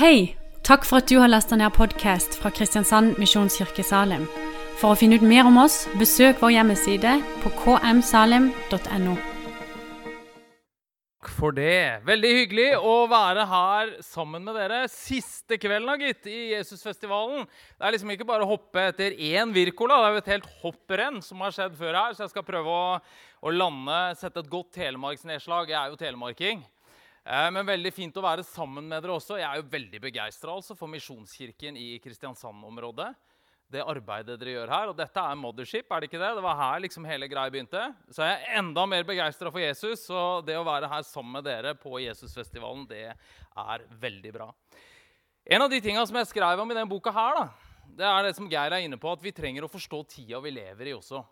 Hei! Takk for at du har lasta ned podkast fra Kristiansand Misjonskirke Salim. For å finne ut mer om oss, besøk vår hjemmeside på kmsalim.no. Takk for det. Veldig hyggelig å være her sammen med dere. Siste kvelden gitt, i Jesusfestivalen. Det er liksom ikke bare å hoppe etter én Wirkola. Det er jo et helt hopprenn som har skjedd før her. Så jeg skal prøve å, å lande, sette et godt telemarksnedslag. Jeg er jo telemarking. Eh, Men veldig fint å være sammen med dere også. Jeg er jo veldig begeistra altså, for Misjonskirken i Kristiansand-området. Det arbeidet dere gjør her. Og dette er Mothership, er det ikke det? Det var her liksom hele greia begynte. Så er jeg enda mer begeistra for Jesus, og det å være her sammen med dere på Jesusfestivalen, det er veldig bra. En av de tinga som jeg skrev om i denne boka her, da, det er det som Geir er inne på, at vi trenger å forstå tida vi lever i også.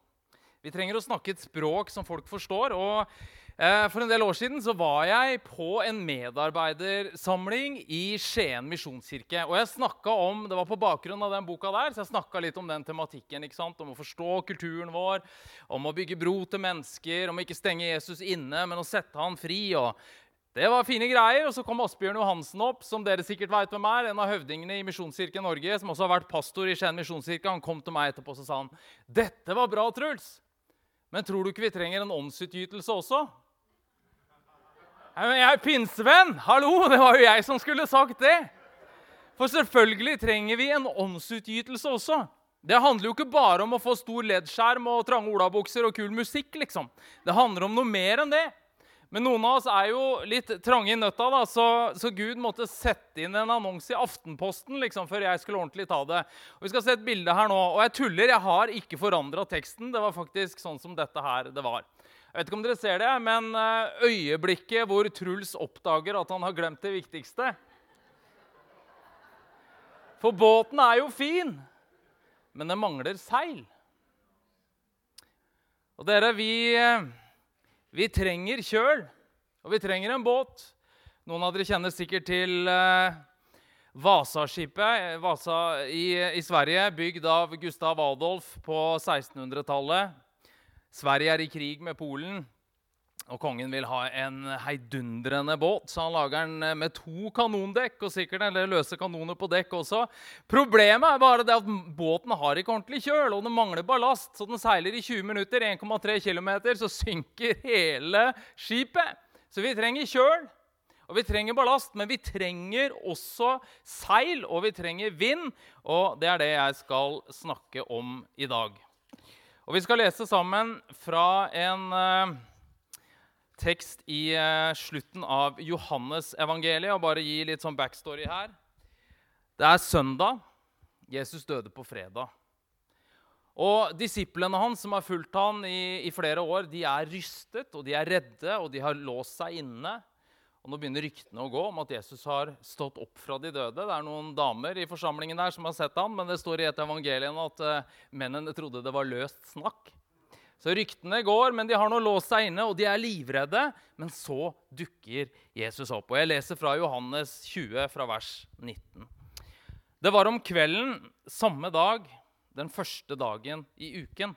Vi trenger å snakke et språk som folk forstår. og eh, For en del år siden så var jeg på en medarbeidersamling i Skien misjonskirke. Og jeg om, Det var på bakgrunn av den boka der, så jeg snakka litt om den tematikken. ikke sant? Om å forstå kulturen vår, om å bygge bro til mennesker, om å ikke stenge Jesus inne, men å sette han fri. og det var fine greier. Og så kom Asbjørn Johansen opp, som dere sikkert vet hvem er, en av høvdingene i Misjonskirken Norge, som også har vært pastor i Skien misjonskirke. Han kom til meg etterpå og sa han, dette var bra, Truls. Men tror du ikke vi trenger en åndsutgytelse også? Jeg er pinsevenn! Hallo! Det var jo jeg som skulle sagt det. For selvfølgelig trenger vi en åndsutgytelse også. Det handler jo ikke bare om å få stor leddskjerm og trange olabukser og kul musikk. liksom. Det handler om noe mer enn det. Men noen av oss er jo litt trange i nøtta, da, så, så, Gud måtte sette inn en annonse i Aftenposten liksom, før jeg skulle ordentlig ta det. Og Vi skal se et bilde her nå. Og jeg tuller, jeg har ikke forandra teksten. Det var faktisk sånn som dette her det var. Jeg vet ikke om dere ser det, men eh, øyeblikket hvor Truls oppdager at han har glemt det viktigste For båten er jo fin, men den mangler seil. Og dere, vi eh, vi trenger kjøl, og vi trenger en båt. Noen av dere kjenner sikkert til eh, Vasaskipet Vasa i, i, Sverige, bygd av Gustav Adolf på 1600-tallet. Sverige er i krig med Polen. Og kongen vil ha en heidundrende båt, så han lager den med to kanondekk. og sikkert en del løse kanoner på dekk også. Problemet er bare det at båten har ikke ordentlig kjøl, og den mangler ballast. Så den seiler i 20 minutter, 1,3 km, så synker hele skipet. Så vi trenger kjøl, og vi trenger ballast, men vi trenger også seil, og vi trenger vind. Og det er det jeg skal snakke om i dag. Og vi skal lese sammen fra en uh, tekst i uh, slutten av Johannes-evangeliet. og Bare gi litt sånn backstory her. Det er søndag. Jesus døde på fredag. Og Disiplene hans som har fulgt han i, i, flere år, de er rystet og de er redde og de har låst seg inne. Og Nå begynner ryktene å gå om at Jesus har stått opp fra de døde. Det er noen damer i forsamlingen der som har sett han, men det står i et evangelium at uh, mennene trodde det var løst snakk. Så ryktene går, men de har nå låst seg inne, og de er livredde. Men så dukker Jesus opp. Og Jeg leser fra Johannes 20, fra vers 19. Det var om kvelden samme dag, den første dagen i uken.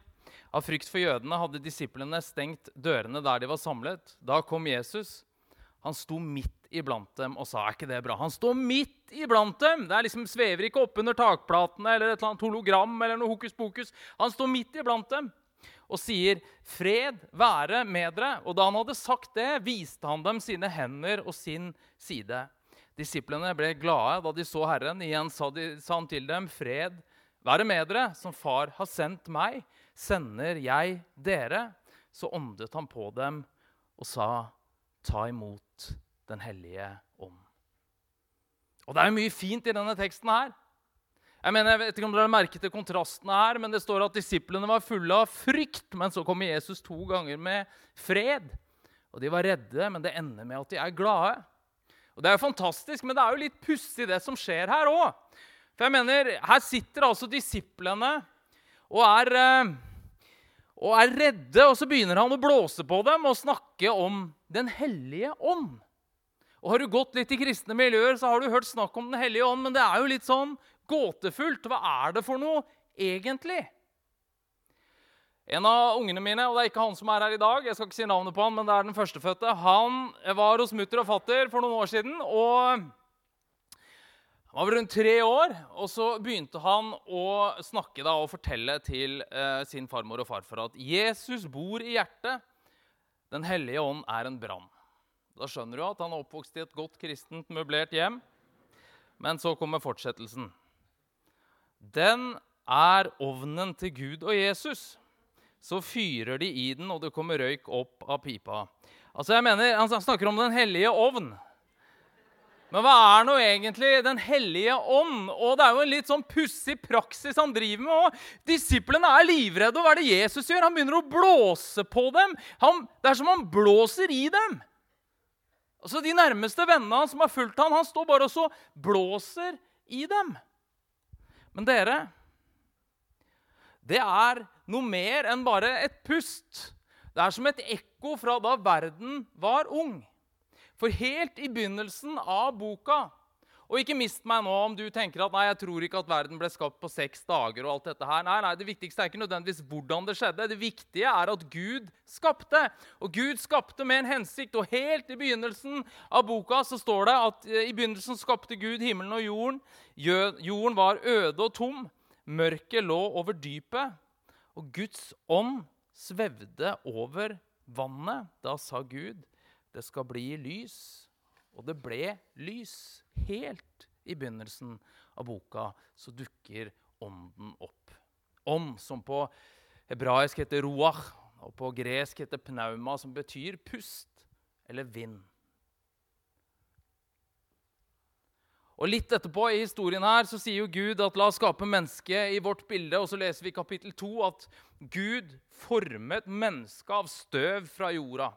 Av frykt for jødene hadde disiplene stengt dørene der de var samlet. Da kom Jesus. Han sto midt iblant dem og sa er ikke det bra? Han står midt iblant dem! Det liksom svever ikke oppunder takplatene eller et eller annet hologram eller noe hokus pokus. Han står midt iblant dem og sier, 'Fred være med dere.' Og da han hadde sagt det, viste han dem sine hender og sin side. Disiplene ble glade da de så Herren. Igjen sa, de, sa han til dem, 'Fred være med dere. Som Far har sendt meg, sender jeg dere.' Så åndet han på dem og sa, 'Ta imot Den hellige ånd'. Og Det er mye fint i denne teksten her. Jeg mener, jeg vet ikke om dere har merket det kontrastene her, men Det står at disiplene var fulle av frykt, men så kommer Jesus to ganger med fred. Og De var redde, men det ender med at de er glade. Og Det er jo fantastisk, men det er jo litt pussig, det som skjer her òg. For jeg mener, Her sitter altså disiplene og er, eh, og er redde, og så begynner han å blåse på dem og snakke om Den hellige ånd. Og Har du gått litt i kristne miljøer, så har du hørt snakk om Den hellige ånd, men det er jo litt sånn gåtefullt. Hva er det for noe egentlig? En av ungene mine, og det er ikke han som er her i dag, jeg skal ikke si navnet på han, men det er den førstefødte, han var hos mutter og fatter for noen år siden. og Han var rundt tre år, og så begynte han å snakke da, og fortelle til eh, sin farmor og farfar at Jesus bor i hjertet. Den hellige ånd er en brann. Da skjønner du at han er oppvokst i et godt kristent, møblert hjem. Men så kommer fortsettelsen. Den er ovnen til Gud og Jesus. Så fyrer de i den, og det kommer røyk opp av pipa. Altså jeg mener, Han snakker om Den hellige ovn. Men hva er nå egentlig Den hellige ånd? Og Det er jo en litt sånn pussig praksis han driver med. Og disiplene er livredde. Og hva er det Jesus gjør? Han begynner å blåse på dem. Han, det er som han blåser i dem. Altså De nærmeste vennene hans som har fulgt ham, han står bare og så blåser i dem. Men dere Det er noe mer enn bare et pust. Det er som et ekko fra da verden var ung. For helt i begynnelsen av boka Og ikke mist meg nå om du tenker at nei, jeg tror ikke at verden ble skapt på seks dager. og alt dette her. Nei, nei, Det viktigste er ikke nødvendigvis hvordan det skjedde. Det viktige er at Gud skapte. Og Gud skapte med en hensikt. Og helt i begynnelsen av boka så står det at eh, i begynnelsen skapte Gud himmelen og jorden. Jorden var øde og tom. Mørket lå over dypet. Og Guds ånd svevde over vannet. Da sa Gud det skal bli lys. Og det ble lys. Helt i begynnelsen av boka så dukker ånden opp. Ånd, som på hebraisk heter roach, og på gresk heter pnauma, som betyr pust eller vind. Og Litt etterpå i historien her så sier jo Gud at la oss skape mennesket i vårt bilde. Og så leser vi i kapittel 2 at Gud formet mennesket av støv fra jorda.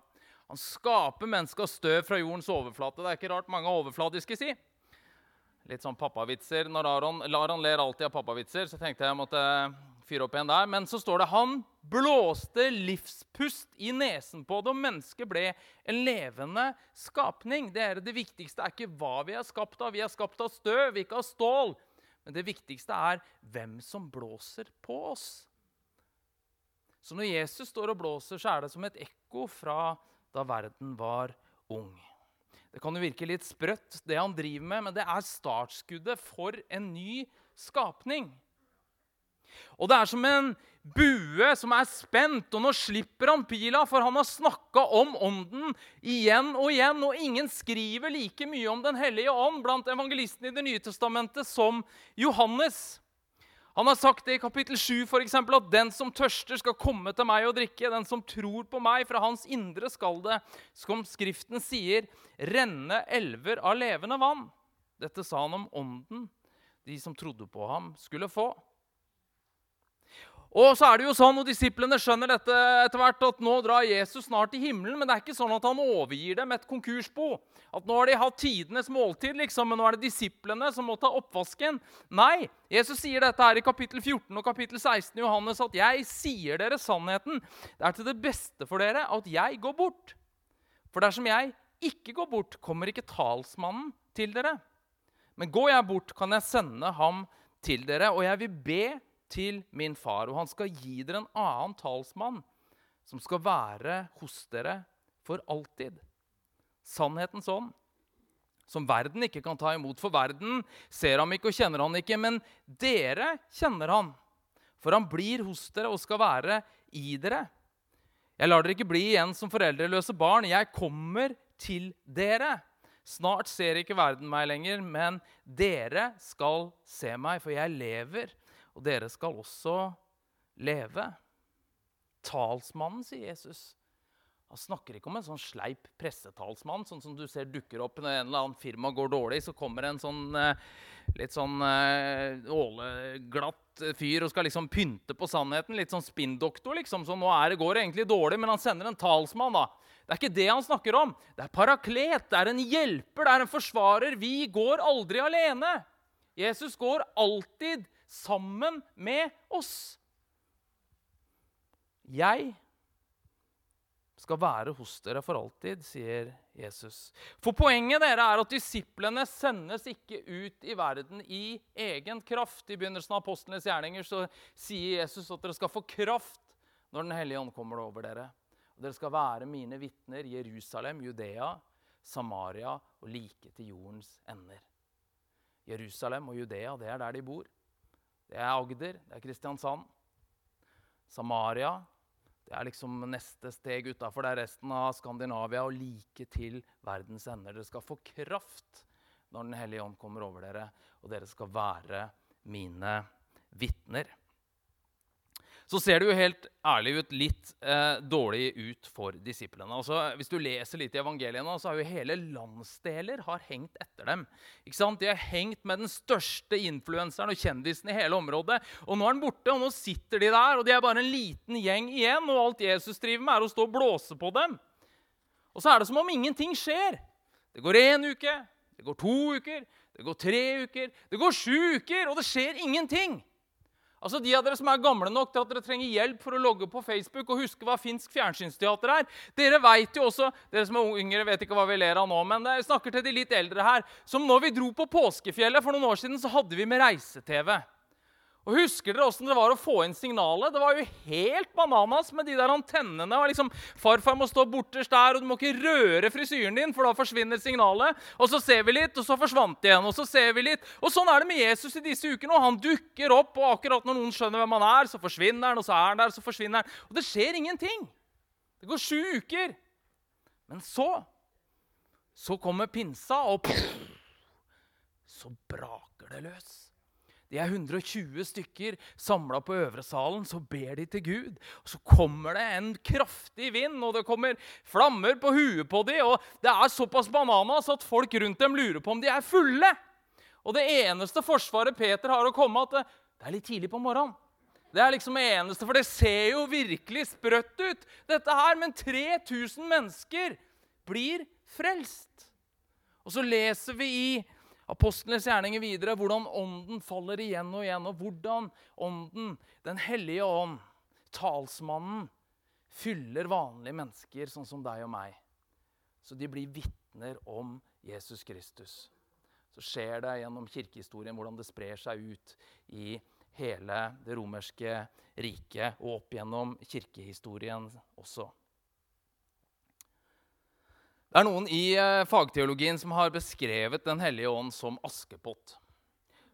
Han skaper mennesker støv fra jordens overflate. Det er ikke rart mange er overfladiske, si. Litt sånn pappavitser. Når Aron, Laron ler alltid av pappavitser, så tenkte jeg jeg måtte fyre opp en der. Men så står det han blåste livspust i nesen på det, og mennesket ble en levende skapning. Det, er det viktigste er ikke hva vi er skapt av. Vi er skapt av støv, ikke av stål. Men det viktigste er hvem som blåser på oss. Så når Jesus står og blåser, så er det som et ekko fra da verden var ung. Det kan jo virke litt sprøtt, det han driver med, men det er startskuddet for en ny skapning. Og det er som en bue som er spent, og nå slipper han pila, for han har snakka om ånden igjen og igjen. Og ingen skriver like mye om Den hellige ånd blant evangelistene i Det nye testamentet som Johannes. Han har sagt det i kapittel 7 for eksempel, at 'den som tørster, skal komme til meg og drikke'. 'Den som tror på meg, fra hans indre skal det', som Skriften sier, 'renne elver av levende vann'. Dette sa han om ånden de som trodde på ham, skulle få. Og så er det jo sånn, og Disiplene skjønner dette etter hvert, at nå drar Jesus snart til himmelen. Men det er ikke sånn at han overgir dem et konkursbo. At nå har de hatt tidenes måltid, liksom, men nå er det disiplene som må ta oppvasken. Nei, Jesus sier dette her i kapittel 14 og kapittel 16 i Johannes at 'jeg sier dere sannheten'. Det er til det beste for dere at jeg går bort. For dersom jeg ikke går bort, kommer ikke talsmannen til dere. Men går jeg bort, kan jeg sende ham til dere, og jeg vil be til min far, og han skal gi dere en annen talsmann som skal være hos dere for alltid. Sannhetens ånd, som verden ikke kan ta imot. For verden ser ham ikke og kjenner han ikke, men dere kjenner han. For han blir hos dere og skal være i dere. Jeg lar dere ikke bli igjen som foreldreløse barn. Jeg kommer til dere. Snart ser ikke verden meg lenger, men dere skal se meg, for jeg lever og dere skal også leve. Talsmannen, sier Jesus. Han snakker ikke om en sånn sleip pressetalsmann, sånn som du ser dukker opp når en eller annen firma går dårlig. Så kommer en sånn eh, litt sånn eh, åleglatt fyr og skal liksom pynte på sannheten. Litt sånn spinndoktor, liksom. Så nå er det, går det egentlig dårlig, men han sender en talsmann, da. Det er ikke det han snakker om. Det er paraklet, det er en hjelper, det er en forsvarer. Vi går aldri alene. Jesus går alltid sammen med oss. Jeg skal være hos dere for alltid, sier Jesus. For poenget dere er at disiplene sendes ikke ut i verden i egen kraft. I begynnelsen av apostlenes gjerninger så sier Jesus at dere skal få kraft når Den hellige ånd kommer over dere. Og dere skal være mine vitner i Jerusalem, Judea, Samaria og like til jordens ender. Jerusalem og Judea, det er der de bor. Det er Agder, det er Kristiansand. Samaria, det er liksom neste steg utafor. Det er resten av Skandinavia og like til verdens ender. Dere skal få kraft når Den hellige ånd kommer over dere, og dere skal være mine vitner så ser det jo helt ærlig ut litt eh, dårlig ut for disiplene. Altså, hvis du leser litt i evangeliene, så har jo hele landsdeler hengt etter dem. De har hengt med den største influenseren og kjendisen i hele området. Og nå er han borte, og nå sitter de der, og de er bare en liten gjeng igjen. Og alt Jesus driver med, er å stå og blåse på dem. Og så er det som om ingenting skjer. Det går én uke, det går to uker, det går tre uker, det går sju uker, og det skjer ingenting. Altså De av dere som er gamle nok til at dere trenger hjelp for å logge på Facebook og huske hva finsk fjernsynsteater er, dere vet jo også, dere som er yngre, vet ikke hva vi ler av nå, men jeg snakker til de litt eldre her, som når vi dro på påskefjellet for noen år siden, så hadde vi med reise-TV. Og Husker dere åssen det var å få inn signalet? Det var jo helt bananas med de der antennene. og liksom, Farfar må stå borterst der, og du må ikke røre frisyren din, for da forsvinner signalet. Og så ser vi litt, og så forsvant det igjen. Og så ser vi litt. Og sånn er det med Jesus i disse ukene. og Han dukker opp, og akkurat når noen skjønner hvem han er, så forsvinner han, og så er han der, så forsvinner han. Og det skjer ingenting. Det går sju uker. Men så så kommer pinsa, og pff, så braker det løs. De er 120 stykker samla på øvre salen. Så ber de til Gud. Og Så kommer det en kraftig vind, og det kommer flammer på huet på dem. Og det er såpass bananas at folk rundt dem lurer på om de er fulle. Og det eneste forsvaret Peter har å komme at det, er litt tidlig på morgenen. Det er liksom det eneste, for det ser jo virkelig sprøtt ut, dette her. Men 3000 mennesker blir frelst. Og så leser vi i apostlenes gjerninger videre, hvordan ånden faller igjen og igjen, og hvordan ånden, Den hellige ånd, talsmannen, fyller vanlige mennesker sånn som deg og meg. Så de blir vitner om Jesus Kristus. Så skjer det gjennom kirkehistorien hvordan det sprer seg ut i hele det romerske riket og opp gjennom kirkehistorien også. Det er noen i eh, fagteologien som har beskrevet Den hellige ånd som Askepott.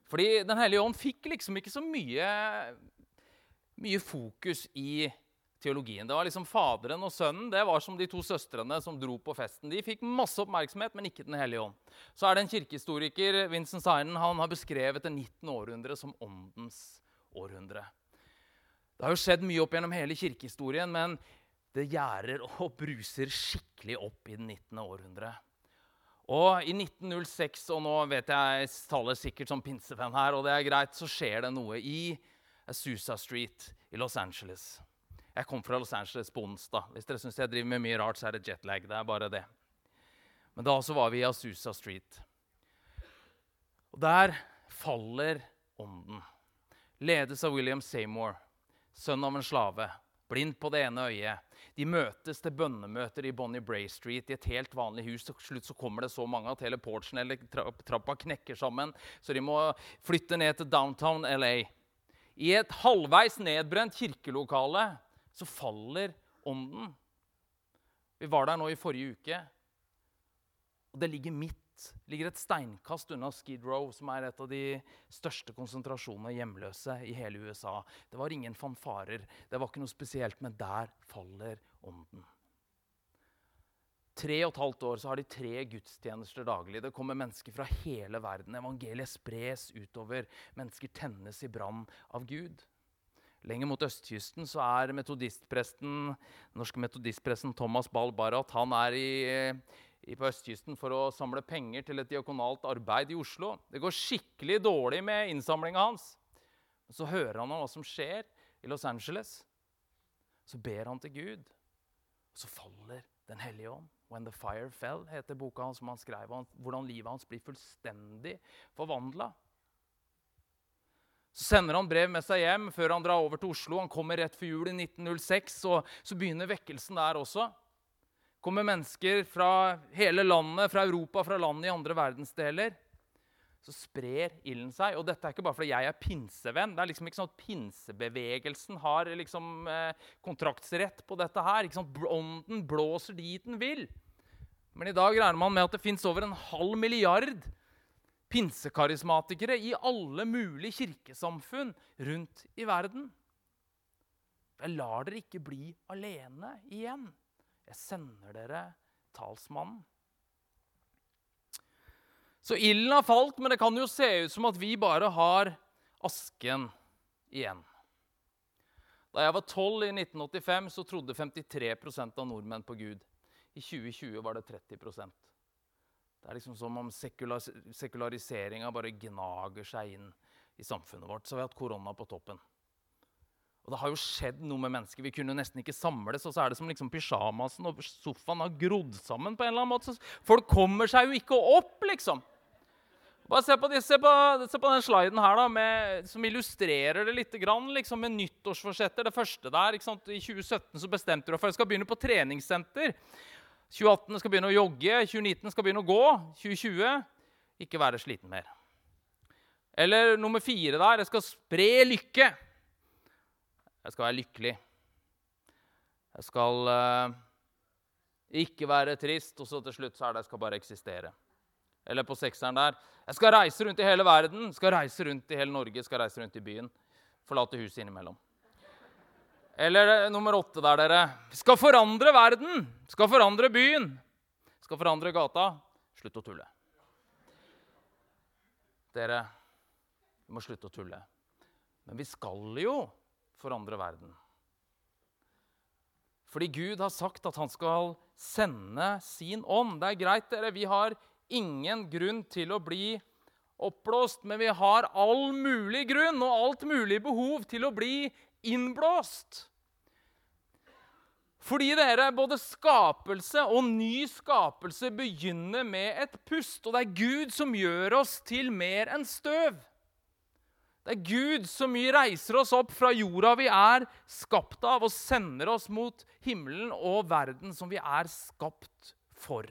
Fordi Den hellige ånd fikk liksom ikke så mye, mye fokus i teologien. Det var liksom Faderen og Sønnen det var som de to søstrene som dro på festen. De fikk masse oppmerksomhet, men ikke Den hellige ånd. Så er det en kirkehistoriker, Vincent Seinen, han har beskrevet det 19. århundre som åndens århundre. Det har jo skjedd mye opp gjennom hele kirkehistorien, men det gjærer og bruser skikkelig opp i det 19. århundre. Og i 1906, og nå vet jeg jeg taler sikkert som pinsefan her, og det er greit, så skjer det noe i Azusa Street i Los Angeles. Jeg kom fra Los Angeles på onsdag. Hvis dere syns jeg driver med mye rart, så er det jetlag. Det er bare det. Men da så var vi i Azusa Street. Og der faller ånden. Ledes av William Seymour, sønn av en slave blind på det ene øyet. De møtes til bønnemøter i Bonnie Bray Street i et helt vanlig hus. Til slutt så kommer det så mange at hele porchen eller trappa knekker sammen, så de må flytte ned til downtown LA. I et halvveis nedbrent kirkelokale så faller ånden. Vi var der nå i forrige uke, og det ligger midt ligger et steinkast unna Skid Row, som er et av de største konsentrasjonene hjemløse i hele USA. Det var ingen fanfarer, det var ikke noe spesielt, men der faller ånden. Tre og et halvt år så har de tre gudstjenester daglig. Det kommer mennesker fra hele verden. Evangeliet spres utover. Mennesker tennes i brann av Gud. Lenger mot østkysten så er metodistpresten, norske metodistpresten Thomas Ball Barrat han er i på østkysten for å samle penger til et diakonalt arbeid i Oslo. Det går skikkelig dårlig med innsamlinga hans. Så hører han om hva som skjer i Los Angeles. Så ber han til Gud, og så faller Den hellige ånd. 'When the fire fell' heter boka hans som han skrev om hvordan livet hans blir fullstendig forvandla. Så sender han brev med seg hjem før han drar over til Oslo. Han kommer rett før jul i 1906, og så begynner vekkelsen der også kommer mennesker fra hele landet, fra Europa, fra land i andre verdensdeler, så sprer ilden seg. Og dette er ikke bare fordi jeg er pinsevenn. Det er liksom ikke sånn at Pinsebevegelsen har liksom, eh, kontraktsrett på dette her. Ikke sant? Ånden blåser dit den vil. Men i dag regner man med at det fins over en halv milliard pinsekarismatikere i alle mulige kirkesamfunn rundt i verden. Jeg lar dere ikke bli alene igjen. Jeg sender dere talsmannen. Så ilden har falt, men det kan jo se ut som at vi bare har asken igjen. Da jeg var 12 i 1985, så trodde 53% av nordmenn på Gud. I 2020 var det 30% Det er liksom som om sekulariseringa bare gnager seg inn i samfunnet vårt. Så vi har hatt korona på toppen. Og det har jo skjedd noe med mennesker. Vi kunne nesten ikke samles. Og så er det som liksom pysjamasen og sofaen har grodd sammen på en eller annen måte. Så folk kommer seg jo ikke opp, liksom. Bare se på, de, se på, se på den sliden her da, med, som illustrerer det litt. Grann, liksom, med nyttårsforsetter. Det første der, ikke sant? I 2017 så bestemte du deg for jeg skal begynne på treningssenter. 2018 skal begynne å jogge. 2019 skal begynne å gå. 2020 ikke være sliten mer. Eller nummer fire der. Jeg skal spre lykke. Jeg skal være lykkelig. Jeg skal uh, ikke være trist. Og så til slutt så er det jeg skal bare eksistere. Eller på sekseren der Jeg skal reise rundt i hele verden, skal reise rundt i hele Norge, skal reise rundt i byen. Forlate huset innimellom. Eller nummer åtte der, dere. Skal forandre verden. Skal forandre byen. Skal forandre gata. Slutt å tulle. Dere, vi må slutte å tulle. Men vi skal jo forandre verden. Fordi Gud har sagt at han skal sende sin ånd. Det er greit, dere. Vi har ingen grunn til å bli oppblåst, men vi har all mulig grunn og alt mulig behov til å bli innblåst. Fordi dere, både skapelse og ny skapelse begynner med et pust. Og det er Gud som gjør oss til mer enn støv. Det er Gud som reiser oss opp fra jorda vi er skapt av, og sender oss mot himmelen og verden som vi er skapt for.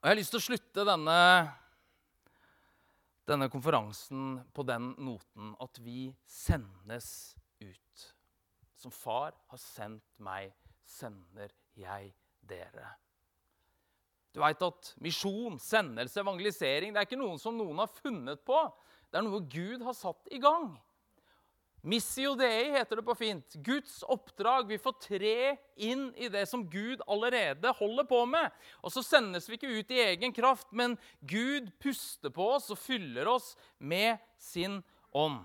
Og Jeg har lyst til å slutte denne, denne konferansen på den noten at vi sendes ut. Som far har sendt meg, sender jeg dere. Du veit at misjon, sendelse, evangelisering det er ikke noe som noen har funnet på. Det er noe Gud har satt i gang. Missio Dei heter det på fint. Guds oppdrag. Vi får tre inn i det som Gud allerede holder på med. Og så sendes vi ikke ut i egen kraft, men Gud puster på oss og fyller oss med sin ånd.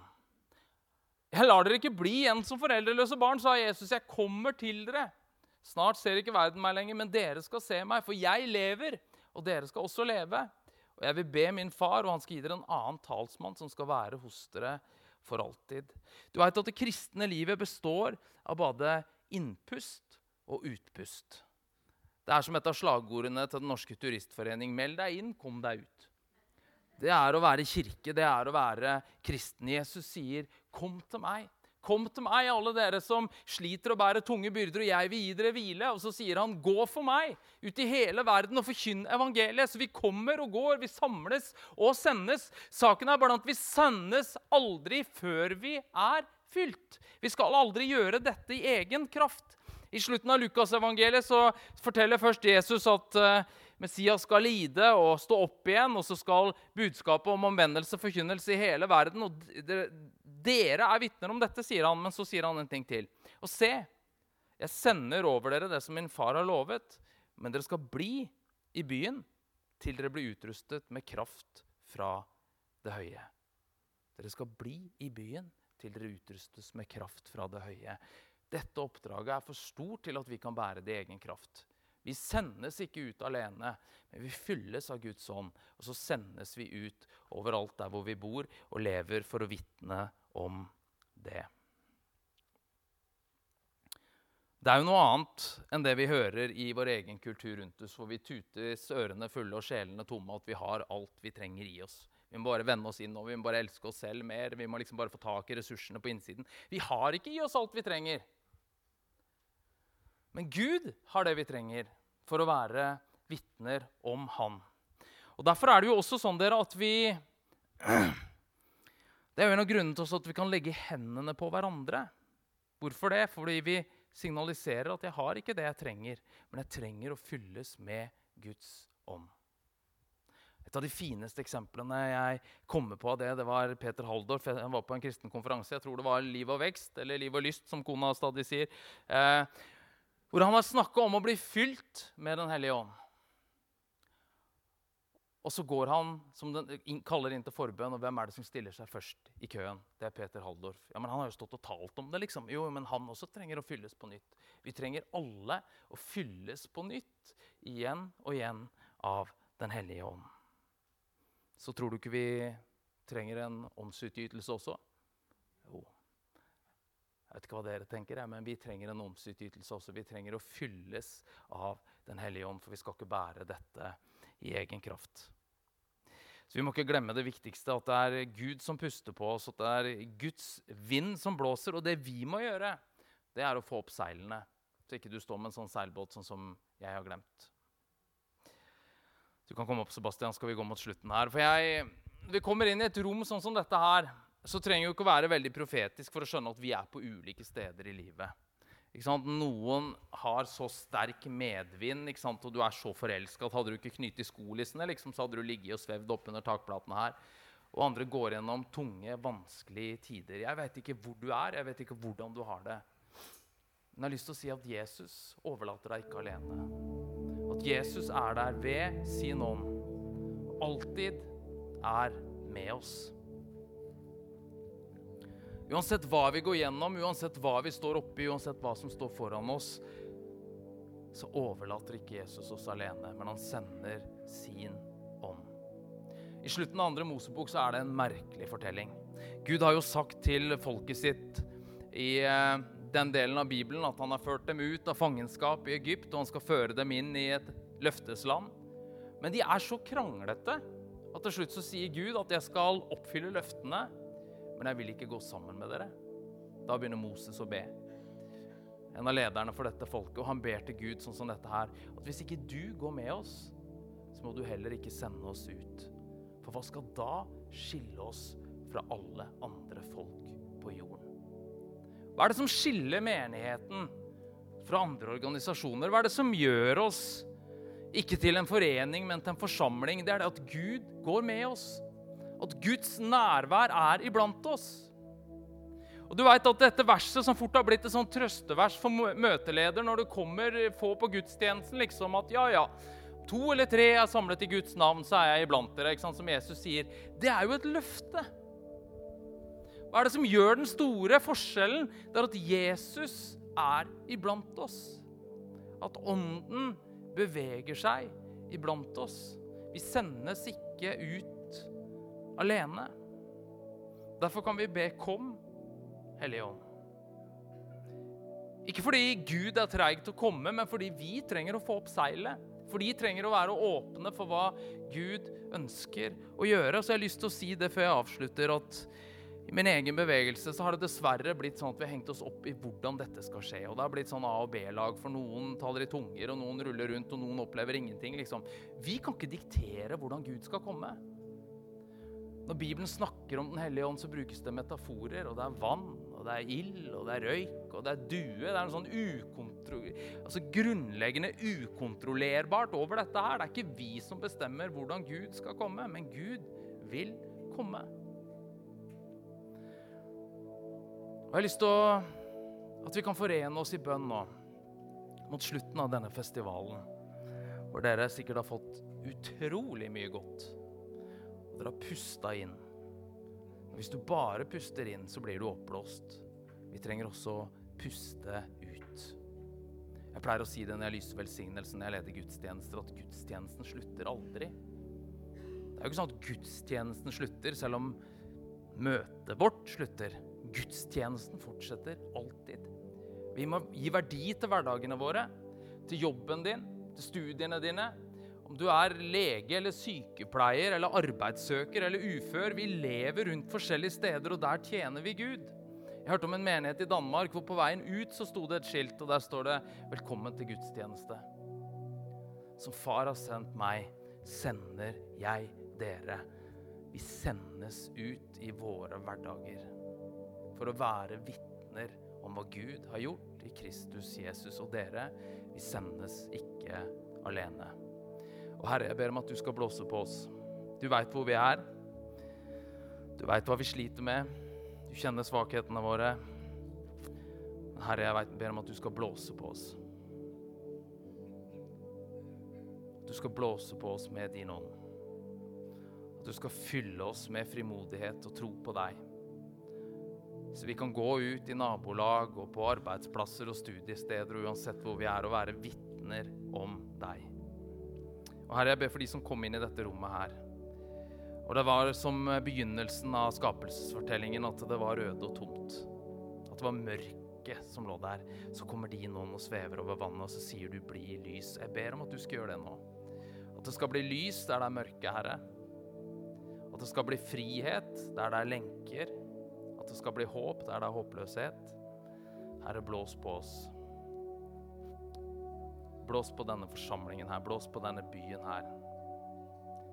Jeg lar dere ikke bli igjen som foreldreløse barn, sa Jesus. Jeg kommer til dere. Snart ser ikke verden meg lenger, men dere skal se meg, for jeg lever, og dere skal også leve. Og jeg vil be min far, og han skal gi dere en annen talsmann som skal være hos dere for alltid. Du vet at Det kristne livet består av både innpust og utpust. Det er som et av slagordene til Den norske turistforening. Meld deg inn, kom deg ut. Det er å være kirke, det er å være kristen. Jesus sier, 'Kom til meg'. Kom til meg, alle dere som sliter og bærer tunge byrder, og jeg vil gi dere hvile. Og så sier han, gå for meg ut i hele verden og forkynn evangeliet. Så vi kommer og går, vi samles og sendes. Saken er bare at vi sendes aldri før vi er fylt. Vi skal aldri gjøre dette i egen kraft. I slutten av Lukasevangeliet forteller først Jesus at uh, Messias skal lide og stå opp igjen, og så skal budskapet om omvendelse forkynnelse i hele verden. og dere er vitner om dette, sier han, men så sier han en ting til. Og se, jeg sender over dere det som min far har lovet, men dere skal bli i byen til dere blir utrustet med kraft fra det høye. Dere skal bli i byen til dere utrustes med kraft fra det høye. Dette oppdraget er for stort til at vi kan bære det i egen kraft. Vi sendes ikke ut alene, men vi fylles av Guds ånd. Og så sendes vi ut overalt der hvor vi bor, og lever for å vitne om det. Det er jo noe annet enn det vi hører i vår egen kultur rundt oss, hvor vi tutes ørene fulle og sjelene tomme, at vi har alt vi trenger i oss. Vi må bare vende oss inn og vi må bare elske oss selv mer. Vi må liksom bare få tak i ressursene på innsiden. Vi har ikke i oss alt vi trenger. Men Gud har det vi trenger for å være vitner om Han. Og Derfor er det jo også sånn dere, at vi det er jo en av grunnene til at vi kan legge hendene på hverandre. Hvorfor det? Fordi vi signaliserer at jeg har ikke det jeg trenger, men jeg trenger å fylles med Guds ånd. Et av de fineste eksemplene jeg kommer på av det, det var Peter Haldorf. Han var på en kristen konferanse. Jeg tror det var Liv og vekst, eller Liv og lyst, som kona stadig sier. Eh, hvor han har snakka om å bli fylt med Den hellige ånd. Og så går han, som den kaller inn til forbønn, og hvem er det som stiller seg først i køen? Det er Peter Haldorf. Ja, men Han har jo stått og talt om det. liksom. Jo, men han også trenger å fylles på nytt. Vi trenger alle å fylles på nytt, igjen og igjen, av Den hellige ånd. Så tror du ikke vi trenger en åndsutgytelse også? Jo. Jeg vet ikke hva dere tenker, men vi trenger en åndsutgytelse også. Vi trenger å fylles av Den hellige ånd, for vi skal ikke bære dette i egen kraft. Så Vi må ikke glemme det viktigste, at det er Gud som puster på oss, at det er Guds vind som blåser. Og det vi må gjøre, det er å få opp seilene, så ikke du står med en sånn seilbåt sånn som jeg har glemt. Du kan komme opp, Sebastian, skal vi gå mot slutten her. For jeg, vi kommer inn i et rom sånn som dette her, så trenger vi ikke å være veldig profetisk for å skjønne at vi er på ulike steder i livet. Noen har så sterk medvind, og du er så forelska at hadde du ikke knyttet skolissene, liksom, så hadde du ligget og svevd oppunder takplatene her. Og andre går gjennom tunge, vanskelige tider. Jeg vet ikke hvor du er, jeg vet ikke hvordan du har det. Men jeg har lyst til å si at Jesus overlater deg ikke alene. At Jesus er der ved sin ånd. Alltid er med oss. Uansett hva vi går gjennom, uansett hva vi står oppi, uansett hva som står foran oss, så overlater ikke Jesus oss alene, men han sender sin ånd. I slutten av andre Mosebok så er det en merkelig fortelling. Gud har jo sagt til folket sitt i eh, den delen av Bibelen at han har ført dem ut av fangenskap i Egypt, og han skal føre dem inn i et løftesland. Men de er så kranglete at til slutt så sier Gud at jeg skal oppfylle løftene, men jeg vil ikke gå sammen med dere. Da begynner Moses å be. En av lederne for dette folket, og han ber til Gud sånn som dette her. At hvis ikke du går med oss, så må du heller ikke sende oss ut. For hva skal da skille oss fra alle andre folk på jorden? Hva er det som skiller menigheten fra andre organisasjoner? Hva er det som gjør oss ikke til en forening, men til en forsamling? Det er det at Gud går med oss at Guds nærvær er iblant oss. Og du vet at Dette verset som fort har blitt et sånn trøstevers for møteleder når du kommer få på gudstjenesten, liksom at ja, ja, to eller tre er samlet i Guds navn, så er jeg iblant dere. ikke sant, Som Jesus sier. Det er jo et løfte. Hva er det som gjør den store forskjellen? Det er at Jesus er iblant oss. At Ånden beveger seg iblant oss. Vi sendes ikke ut alene. Derfor kan vi be 'Kom, Hellige Ånd'. Ikke fordi Gud er treig til å komme, men fordi vi trenger å få opp seilet. For de trenger å være åpne for hva Gud ønsker å gjøre. Så jeg har lyst til å si det før jeg avslutter, at i min egen bevegelse så har det dessverre blitt sånn at vi har hengt oss opp i hvordan dette skal skje. Og det har blitt sånn A- og B-lag, for noen taler i tunger, og noen ruller rundt, og noen opplever ingenting. liksom. Vi kan ikke diktere hvordan Gud skal komme. Når Bibelen snakker om Den hellige ånd, så brukes det metaforer. Og det er vann, og det er ild, og det er røyk, og det er due. Det er noe sånn altså grunnleggende ukontrollerbart over dette her. Det er ikke vi som bestemmer hvordan Gud skal komme, men Gud vil komme. Og Jeg har lyst til å, at vi kan forene oss i bønn nå, mot slutten av denne festivalen, hvor dere sikkert har fått utrolig mye godt. Dere har pusta inn. Hvis du bare puster inn, så blir du oppblåst. Vi trenger også å puste ut. Jeg pleier å si det når jeg lyser velsignelsen når jeg leder gudstjenester, at gudstjenesten slutter aldri. Det er jo ikke sånn at gudstjenesten slutter selv om møtet vårt slutter. Gudstjenesten fortsetter alltid. Vi må gi verdi til hverdagene våre, til jobben din, til studiene dine, om du er lege eller sykepleier eller arbeidssøker eller ufør, vi lever rundt forskjellige steder, og der tjener vi Gud. Jeg hørte om en menighet i Danmark hvor på veien ut så sto det et skilt, og der står det 'Velkommen til gudstjeneste'. Som far har sendt meg, sender jeg dere. Vi sendes ut i våre hverdager for å være vitner om hva Gud har gjort i Kristus Jesus. Og dere, vi sendes ikke alene. Og Herre, jeg ber om at du skal blåse på oss. Du veit hvor vi er. Du veit hva vi sliter med. Du kjenner svakhetene våre. Herre, jeg ber om at du skal blåse på oss. Du skal blåse på oss med din ånd. At du skal fylle oss med frimodighet og tro på deg. Så vi kan gå ut i nabolag og på arbeidsplasser og studiesteder og uansett hvor vi er, og være vitner om deg. Og Herre, jeg ber for de som kom inn i dette rommet her. Og det var som begynnelsen av skapelsesfortellingen at det var røde og tomt. At det var mørket som lå der. Så kommer din ånd og svever over vannet, og så sier du 'bli lys'. Jeg ber om at du skal gjøre det nå. At det skal bli lys der det er mørke, Herre. At det skal bli frihet der det er lenker. At det skal bli håp der det er håpløshet. Herre, blås på oss. Blås på denne forsamlingen her. Blås på denne byen her.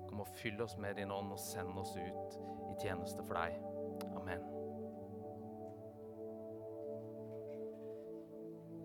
Kom og fyll oss med din ånd og send oss ut i tjeneste for deg.